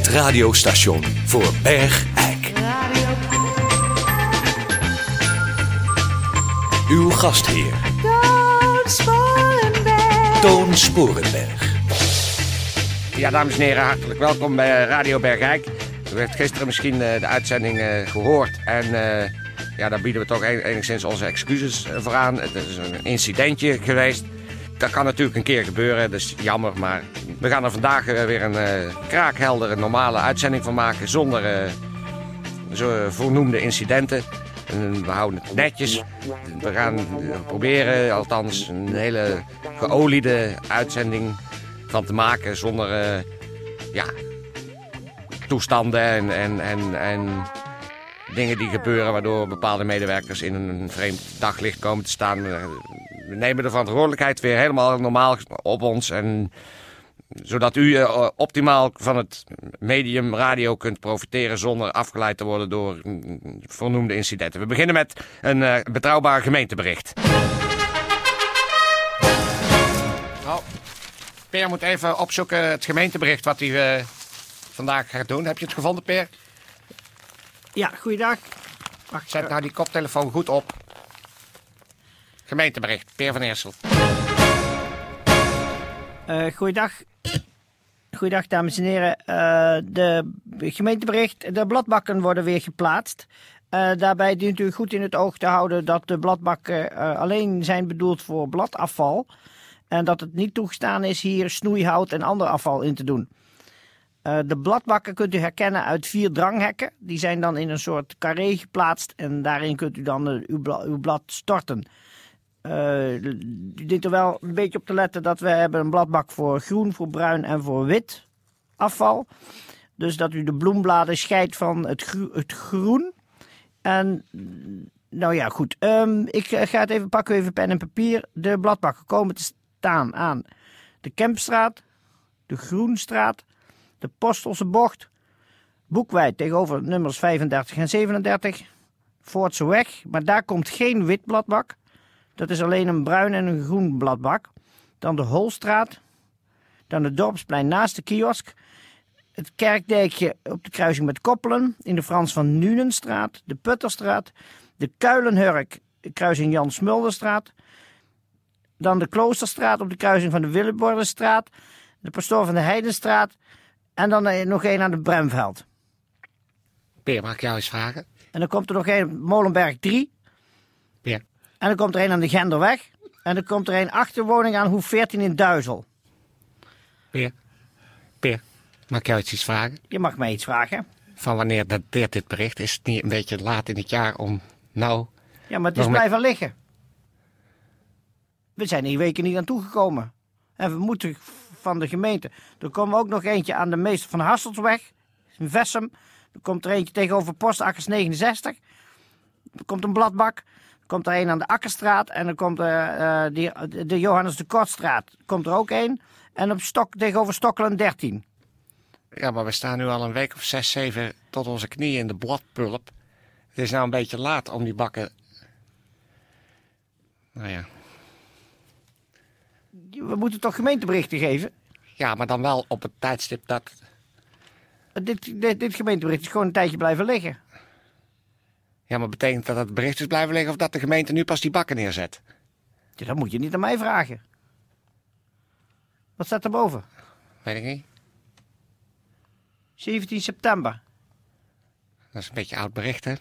Het radiostation voor Bergijk. Uw gastheer, Toon Sporenberg. Sporenberg. Ja, dames en heren, hartelijk welkom bij Radio Bergijk. U heeft gisteren misschien eh, de uitzending eh, gehoord. En eh, ja, daar bieden we toch en- enigszins onze excuses eh, voor aan. Het is een incidentje geweest. Dat kan natuurlijk een keer gebeuren, is jammer. Maar we gaan er vandaag eh, weer een eh, kraakheldere, normale uitzending van maken. Zonder eh, zo voornoemde incidenten. En we houden het netjes. We gaan proberen, althans, een hele geoliede uitzending van te maken. Zonder ja, toestanden en, en, en, en dingen die gebeuren waardoor bepaalde medewerkers in een vreemd daglicht komen te staan. We nemen de verantwoordelijkheid weer helemaal normaal op ons. En zodat u eh, optimaal van het medium radio kunt profiteren zonder afgeleid te worden door mm, vernoemde incidenten. We beginnen met een eh, betrouwbaar gemeentebericht. Oh, Peer moet even opzoeken het gemeentebericht wat hij eh, vandaag gaat doen. Heb je het gevonden, Peer? Ja, goeiedag. Wacht, Zet nou die koptelefoon goed op. Gemeentebericht, Peer van Eersel. eh goeiedag. Goeiedag, dames en heren. Eh, de gemeentebericht, de bladbakken worden weer geplaatst. Eh, daarbij dient u goed in het oog te houden dat de bladbakken alleen zijn bedoeld voor bladafval. En dat het niet toegestaan is hier snoeihout en ander afval in te doen. De bladbakken kunt u herkennen uit vier dranghekken. Die zijn dan in een soort carré geplaatst en daarin kunt u dan uw, uw blad storten. Eh, u dient er wel een beetje op te letten dat we hebben een bladbak voor groen, voor bruin en voor wit afval. Dus dat u de bloembladen scheidt van het, het groen. En nou ja, goed. Ehm, ik ga het even pakken, even pen en papier. De bladbakken komen te staan aan de Kempstraat, de Groenstraat, de Postelse Bocht, Boekwijd tegenover nummers 35 en 37, Voortse Weg. Maar daar komt geen wit bladbak. Dat is alleen een bruin en een groen bladbak. Dan de Holstraat. Dan het Dorpsplein naast de kiosk. Het Kerkdijkje op de kruising met Koppelen. In de Frans van Nunenstraat. De Putterstraat. De Kuilenhurk, de kruising Jan Smulderstraat. Dan de Kloosterstraat op de kruising van de Willebordenstraat. De Pastoor van de Heidenstraat. En dan eh, nog één aan de Bremveld. Peer, mag ik jou eens vragen? En dan komt er nog één Molenberg 3. En dan komt er een aan de Genderweg. En dan komt er een achterwoning aan Hoef 14 in Duizel. Peer. Peer, mag ik jou iets vragen? Je mag mij iets vragen. Van wanneer dateert dit bericht? Is het niet een beetje laat in het jaar om nou... Ja, maar het is met- blijven liggen. We zijn hier weken niet aan toegekomen. En we moeten van de gemeente. Er komt ook nog eentje aan de meester van Hasselsweg. In Vessem. Er komt er eentje tegenover Postakkers 69. Er komt een bladbak. Komt er een aan de Akkerstraat. En er komt er, eh, die, de Johannes de Kortstraat. Komt er ook één. En op stok, tegenover Stokkelen 13. Ja, maar we staan nu al een week of zes, zeven tot onze knieën in de bladpulp. Het is nou een beetje laat om die bakken... Nou ja. We moeten toch gemeenteberichten geven? Ja, maar dan wel op het tijdstip dat... Dit, dit, dit gemeentebericht is gewoon een tijdje blijven liggen. Ja, maar betekent dat het bericht is blijven liggen of dat de gemeente nu pas die bakken neerzet? Ja, dat moet je niet aan mij vragen. Wat staat er boven? Weet ik niet. 17 september. Dat is een beetje oud bericht, hè?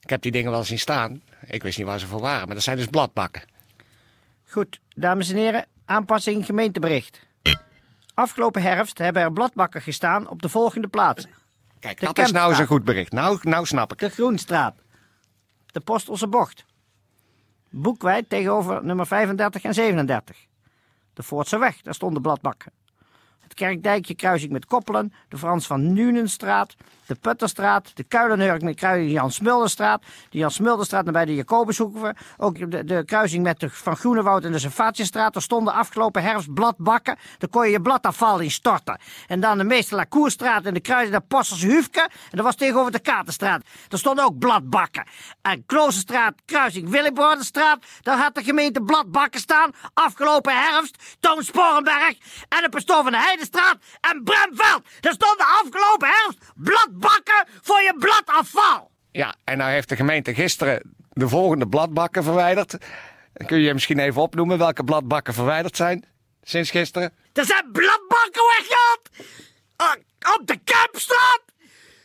Ik heb die dingen wel zien staan. Ik wist niet waar ze voor waren, maar dat zijn dus bladbakken. Goed, dames en heren, aanpassing gemeentebericht. Afgelopen herfst hebben er bladbakken gestaan op de volgende plaatsen. Kijk, De dat is nou een goed bericht. Nou, nou snap ik. De Groenstraat. De Postelse Bocht. Boekwijd tegenover nummer 35 en 37. De Voortse Weg, daar stonden bladbakken. het Kerkdijkje kruising met Koppelen, de Frans van Nunenstraat, de Putterstraat, de Kuilenhurk met kruising Jan Smulderstraat, de Jan Smulderstraat nabij de Jacobushoeven, ook de, de kruising met de Van Groenewoud en de Servatiestraat. Er stonden afgelopen herfst bladbakken, daar kon je je bladafval in storten. En dan de Meester Lacourstraat en de kruising de Posters Hufke, en dat was tegenover de Katerstraat. Daar stonden ook bladbakken. En Kloosterstraat, kruising Willebrodenstraat, daar had de gemeente bladbakken staan, afgelopen herfst, Toon Sporenberg en de pastoor van de Heidestraat en Bremveld. Daar stonden afgelopen herfst bladbakken voor je bladafval. Ja, en nou heeft de gemeente gisteren de volgende bladbakken verwijderd. Kun je misschien even opnoemen welke bladbakken verwijderd zijn sinds gisteren. Er zijn bladbakken weggehaald. Uh, op de Kempstraat,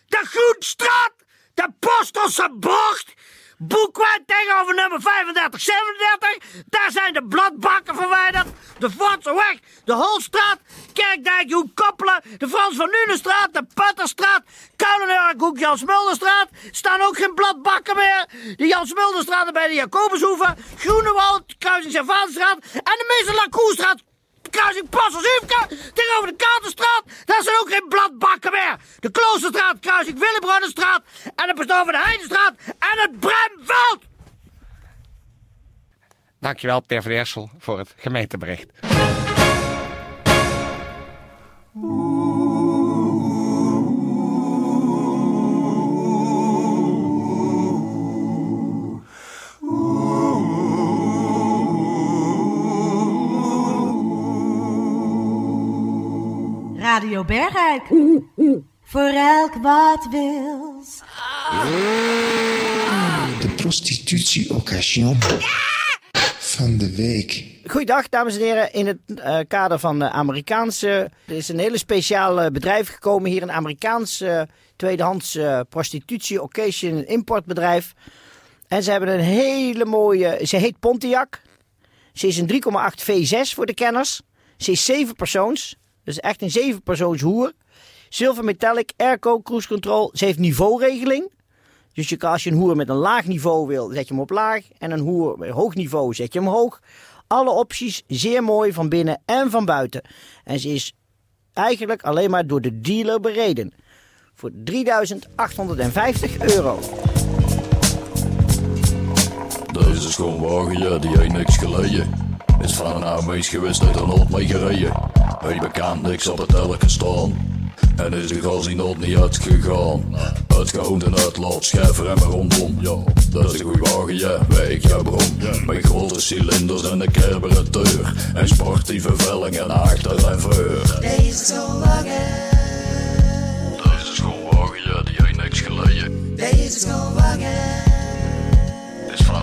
de Groenstraat, de Postelse Bocht, Boekweit tegenover nummer 3537. Daar zijn de bladbakken verwijderd. De Fortseweg, de Holstraat, Kerkdijk, Koppelen, de Frans van Nunenstraat, de Putterstraat, Hoek Jan Smulderstraat. Staan ook geen bladbakken meer. De Jan Smulderstraat bij de Jacobushoeven, Groenewald, Kruising Servaanstraat en de Meester kruising Passelsiefke tegenover de Katerstraat. Daar zijn ook geen bladbakken meer. De Kloosterstraat, kruising Willebrodenstraat en de pastoor van de Heidestraat en het Bremveld. Dankjewel, Per van Eersel, voor het gemeentebericht. Bergijk. Voor elk wat wils. De prostitutie-occasion van de week. Goeiedag, dames en heren. In het eh, kader van de Amerikaanse. Er is een hele speciaal bedrijf gekomen hier. Een Amerikaans eh, tweedehands eh, prostitutie, occasion, en importbedrijf. En ze hebben een hele mooie. Ze heet Pontiac. Ze is een 3,8 V6 voor de kenners. Ze is 7 persoons. Dus echt een 7 persoons hoer. Silver Metallic, airco, cruise control. Ze heeft niveauregeling. Dus je kan, als je een hoer met een laag niveau wil, zet je hem op laag. En een hoer met hoog niveau, zet je hem hoog. Alle opties zeer mooi van binnen en van buiten. En ze is eigenlijk alleen maar door de dealer bereden. Voor 3850 euro. Deze schoonwagen, ja, die heeft niks geleden. Is van een oude geweest uit een oud mee gereden. Hij bekend niks op het elke staan. En is de gas die nooit niet uitgegaan. Uitgehoond en uitlaat, schijver en maar rondom. Ja, dat is een goeie wagen, ja, wijk, ja, bron. Met grote cilinders en een carburateur. En sportieve vellingen achter en voor. Deze schoonwagen. Deze schoonwagen, ja, die heeft niks geleden. Deze schoonwagen.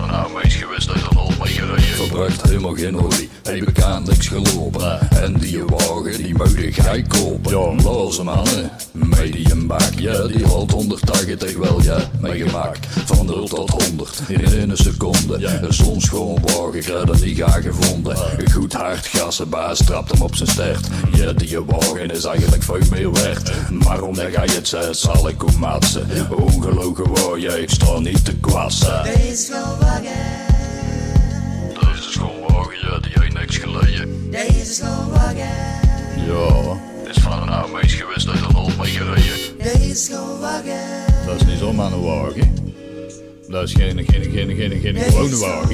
Is van een oude meis geweest uit een oud mee gereden. Olie, hij bekend niks gelopen. En die wagen, die mogen gij kopen. Ja, loze mannen, medium bak, ja, die had 180 wel, ja, meegemaakt. Van 0 tot 100 in één seconde. Een soms gewoon wagen, krijg dat niet gaan gevonden. Een goed hard gassenbaas trapt hem op zijn stert. Ja, die wagen is eigenlijk veel meer waard. Maar omdat jij het zegt, zal ik hem matsen. Ongelogen waar jij, ik sta niet te kwassen. Deze ja, die heeft niks geleden. Deze schoonwagen. Ja, is van een oude meis geweest uit een oud mee gereden. Deze schoonwagen. Dat is niet zomaar een wagen. Dat is geen, geen, geen, geen, geen gewone wagen.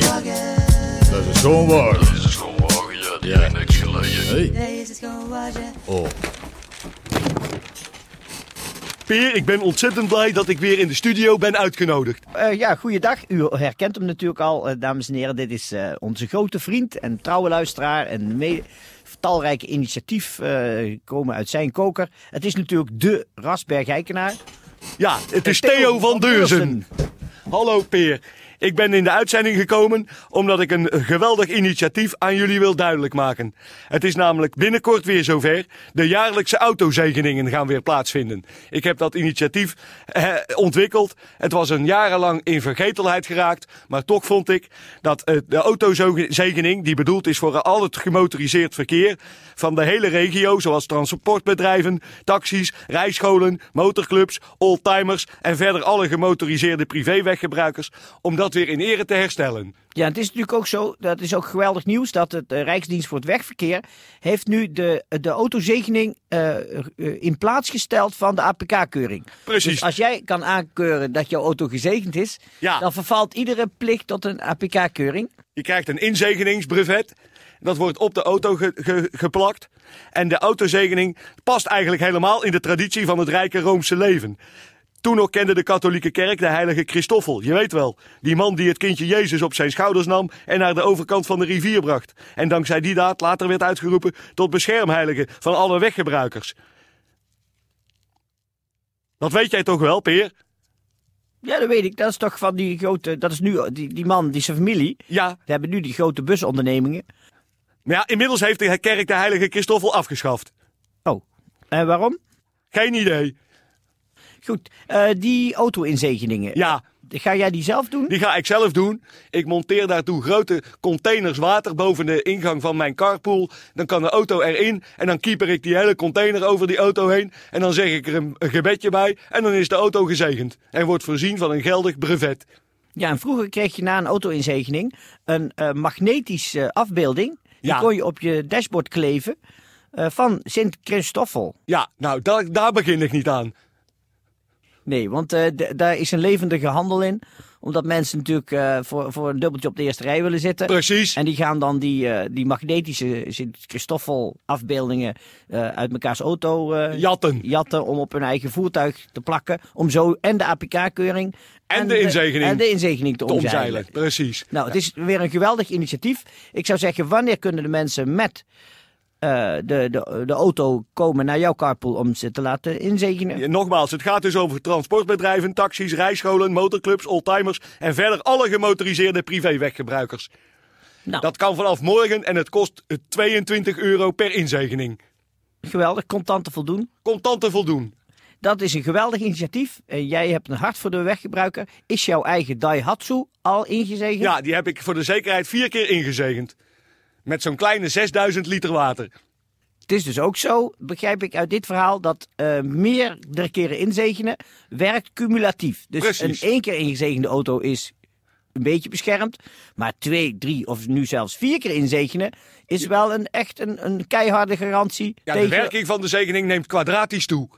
Dat is een schoonwagen. Dat is een schoonwagen, ja, die heeft niks geleden. Hey. Deze schoonwagen. Oh. Peer, ik ben ontzettend blij dat ik weer in de studio ben uitgenodigd. Eh, ja, goeiedag. U herkent hem natuurlijk al, eh, dames en heren. Dit is eh, onze grote vriend en trouwe luisteraar. En mee, talrijke initiatief komen uit zijn koker. Het is natuurlijk de Rasberg-Eikenaar. Ja, het is Theo van Deurzen. Hallo Peer. Ik ben in de uitzending gekomen omdat ik een geweldig initiatief aan jullie wil duidelijk maken. Het is namelijk binnenkort weer zover. De jaarlijkse autozegeningen gaan weer plaatsvinden. Ik heb dat initiatief eh, ontwikkeld. Het was een jarenlang in vergetelheid geraakt. Maar toch vond ik dat eh, de autozegening, die bedoeld is voor al het gemotoriseerd verkeer van de hele regio, zoals transportbedrijven, taxis, rijscholen, motorclubs, oldtimers en verder alle gemotoriseerde privéweggebruikers, om dat weer in ere te herstellen. Ja, het is natuurlijk ook zo, dat is ook geweldig nieuws, dat het eh, Rijksdienst voor het Wegverkeer heeft nu de, de autozegening eh, eh, in plaats gesteld van de APK-keuring. Precies. Dus als jij kan aankeuren dat jouw auto gezegend is, Ja. dan vervalt iedere plicht tot een APK-keuring. Je krijgt een inzegeningsbrevet. Dat wordt op de auto ge- ge- geplakt. En de autozegening past eigenlijk helemaal in de traditie van het rijke Roomse leven. Toen nog kende de katholieke kerk de heilige Christoffel. Je weet wel, die man die het kindje Jezus op zijn schouders nam en naar de overkant van de rivier bracht. En dankzij die daad later werd uitgeroepen tot beschermheilige van alle weggebruikers. Dat weet jij toch wel, Peer? Ja, dat weet ik. Dat is toch van die grote, dat is nu die, die man, die zijn familie. Ja, Die hebben nu die grote busondernemingen. maar ja, inmiddels heeft de kerk de heilige Christoffel afgeschaft. Oh, en waarom? Geen idee. Goed, eh, die auto-inzegeningen. Ja, Ga jij die zelf doen? Die ga ik zelf doen. Ik monteer daartoe grote containers water boven de ingang van mijn carpool. Dan kan de auto erin en dan keeper ik die hele container over die auto heen. En dan zeg ik er een, een gebedje bij en dan is de auto gezegend. En wordt voorzien van een geldig brevet. Ja, en vroeger kreeg je na een auto-inzegening een eh, magnetische afbeelding. Die Ja. kon je op je dashboard kleven eh, van Sint Christoffel. Ja, nou daar, daar begin ik niet aan. Nee, want eh, daar is een levendige handel in. Omdat mensen natuurlijk eh, voor, voor een dubbeltje op de eerste rij willen zitten. Precies. En die gaan dan die, eh, die magnetische Sint Christoffel afbeeldingen eh, uit mekaars auto Jatten. jatten om op hun eigen voertuig te plakken. Om zo en de APK-keuring En de inzegening. en de inzegening te Te omzeilen. omzeilen. Precies. Nou, het is weer een geweldig initiatief. Ik zou zeggen, wanneer kunnen de mensen met eh, de, de, de auto komen naar jouw carpool om ze te laten inzegenen? Ja, nogmaals, het gaat dus over transportbedrijven, taxis, rijscholen, motorclubs, oldtimers en verder alle gemotoriseerde privéweggebruikers. Nou, Dat kan vanaf morgen en het kost eh, 22 euro per inzegening. geweldig, contant te voldoen. Contant te voldoen. Dat is een geweldig initiatief. En jij hebt een hart voor de weggebruiker. Is jouw eigen Daihatsu al ingezegend? Ja, die heb ik voor de zekerheid vier keer ingezegend. Met zo'n kleine 6000 liter water. Het is dus ook zo, begrijp ik uit dit verhaal, dat eh meerdere keren inzegenen werkt cumulatief. Dus Precies. een één keer ingezegende auto is een beetje beschermd. Maar twee, drie of nu zelfs vier keer inzegenen is wel een, echt een, een keiharde garantie. Ja, tegen... de werking van de zegening neemt kwadratisch toe.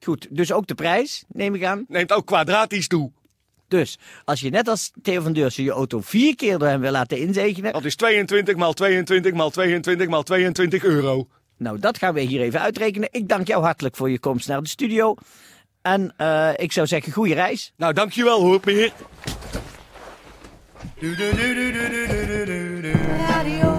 Goed, dus ook de prijs, neem ik aan. Neemt ook kwadratisch toe. Dus als je net als Theo van Deursen je auto vier keer door hem wil laten inzegenen. Dat is 22 maal 22 maal 22 maal 22 euro. Nou, dat gaan we hier even uitrekenen. Ik dank jou hartelijk voor je komst naar de studio. En eh, ik zou zeggen, goede reis. Nou, dankjewel hoor, Peer. Radio,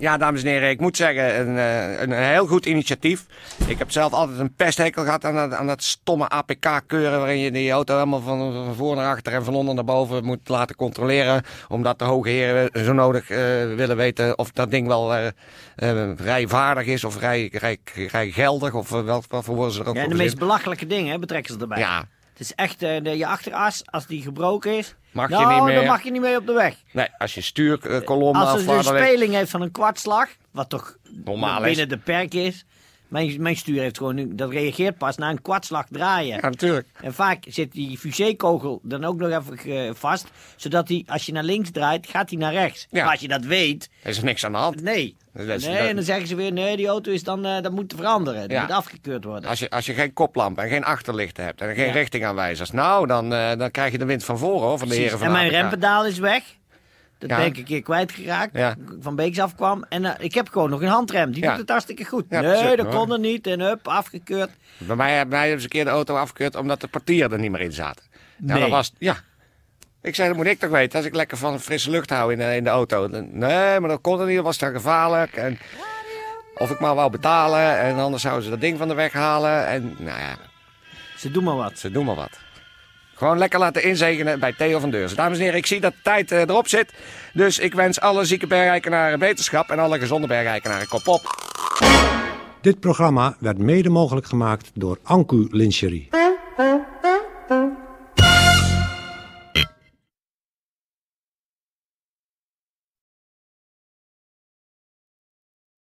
Ja, dames en heren, ik moet zeggen, een, eh, een, een heel goed initiatief. Ik heb zelf altijd een pesthekel gehad aan dat, aan dat stomme APK-keuren... waarin je die auto helemaal van, van voor naar achter en van onder naar boven moet laten controleren. Omdat de hoge heren zo nodig eh, willen weten of dat ding wel eh, eh, rijvaardig is... of rij, rij, rijgeldig, of uh, welk wat voor woorden ze er ook Ja, de meest belachelijke dingen hè, betrekken ze erbij. Ja, Het is echt eh, de, je achteras, als die gebroken is. Mag je nou, niet meer- dan mag je niet mee op de weg. nee, als je stuurkolom Als het een speling heeft van een kwartslag, wat toch Normaal is. binnen de perk is. Mijn, mijn stuur heeft gewoon, nu- dat reageert pas na een kwartslag draaien. Ja, natuurlijk. En vaak zit die fusékogel dan ook nog even eh, vast. Zodat hij, als je naar links draait, gaat hij naar rechts. Ja. Maar als je dat weet, Er is niks aan de hand. nee. Nee, dat- en dan zeggen ze weer, nee, die auto is dan, eh, dat moet veranderen. Dat Ja. moet afgekeurd worden. Als je, als je geen koplamp en geen achterlichten hebt en geen Ja. richtingaanwijzers, nou, dan, eh, dan krijg je de wind van voren hoor, van de heren van en mijn rempedaal is weg. Dat Ja. ben ik een keer kwijtgeraakt. Ja. Van Beeks afkwam. En eh, ik heb gewoon nog een handrem. Die Ja. doet het hartstikke goed. Nee, precies, dat kon er niet. En hup, afgekeurd. Bij mij, bij mij hebben ze een keer de auto afgekeurd omdat de partieren er niet meer in zaten. Nou, Nee. dat was, ja. Ik zei, dat moet ik toch weten, als ik lekker van frisse lucht hou in de, in de auto. Nee, maar dat kon er niet, dat was dan gevaarlijk. En of ik maar wou betalen en anders zouden ze dat ding van de weg halen. En nou ja, Ze doen maar wat. ze doen maar wat. Gewoon lekker laten inzegenen bij Theo van Deurzen. Dames en heren, ik zie dat de tijd eh, erop zit. Dus ik wens alle zieke bergeikenaren beterschap en alle gezonde bergeikenaren kop op. Dit programma werd mede mogelijk gemaakt door Anku Lingerie.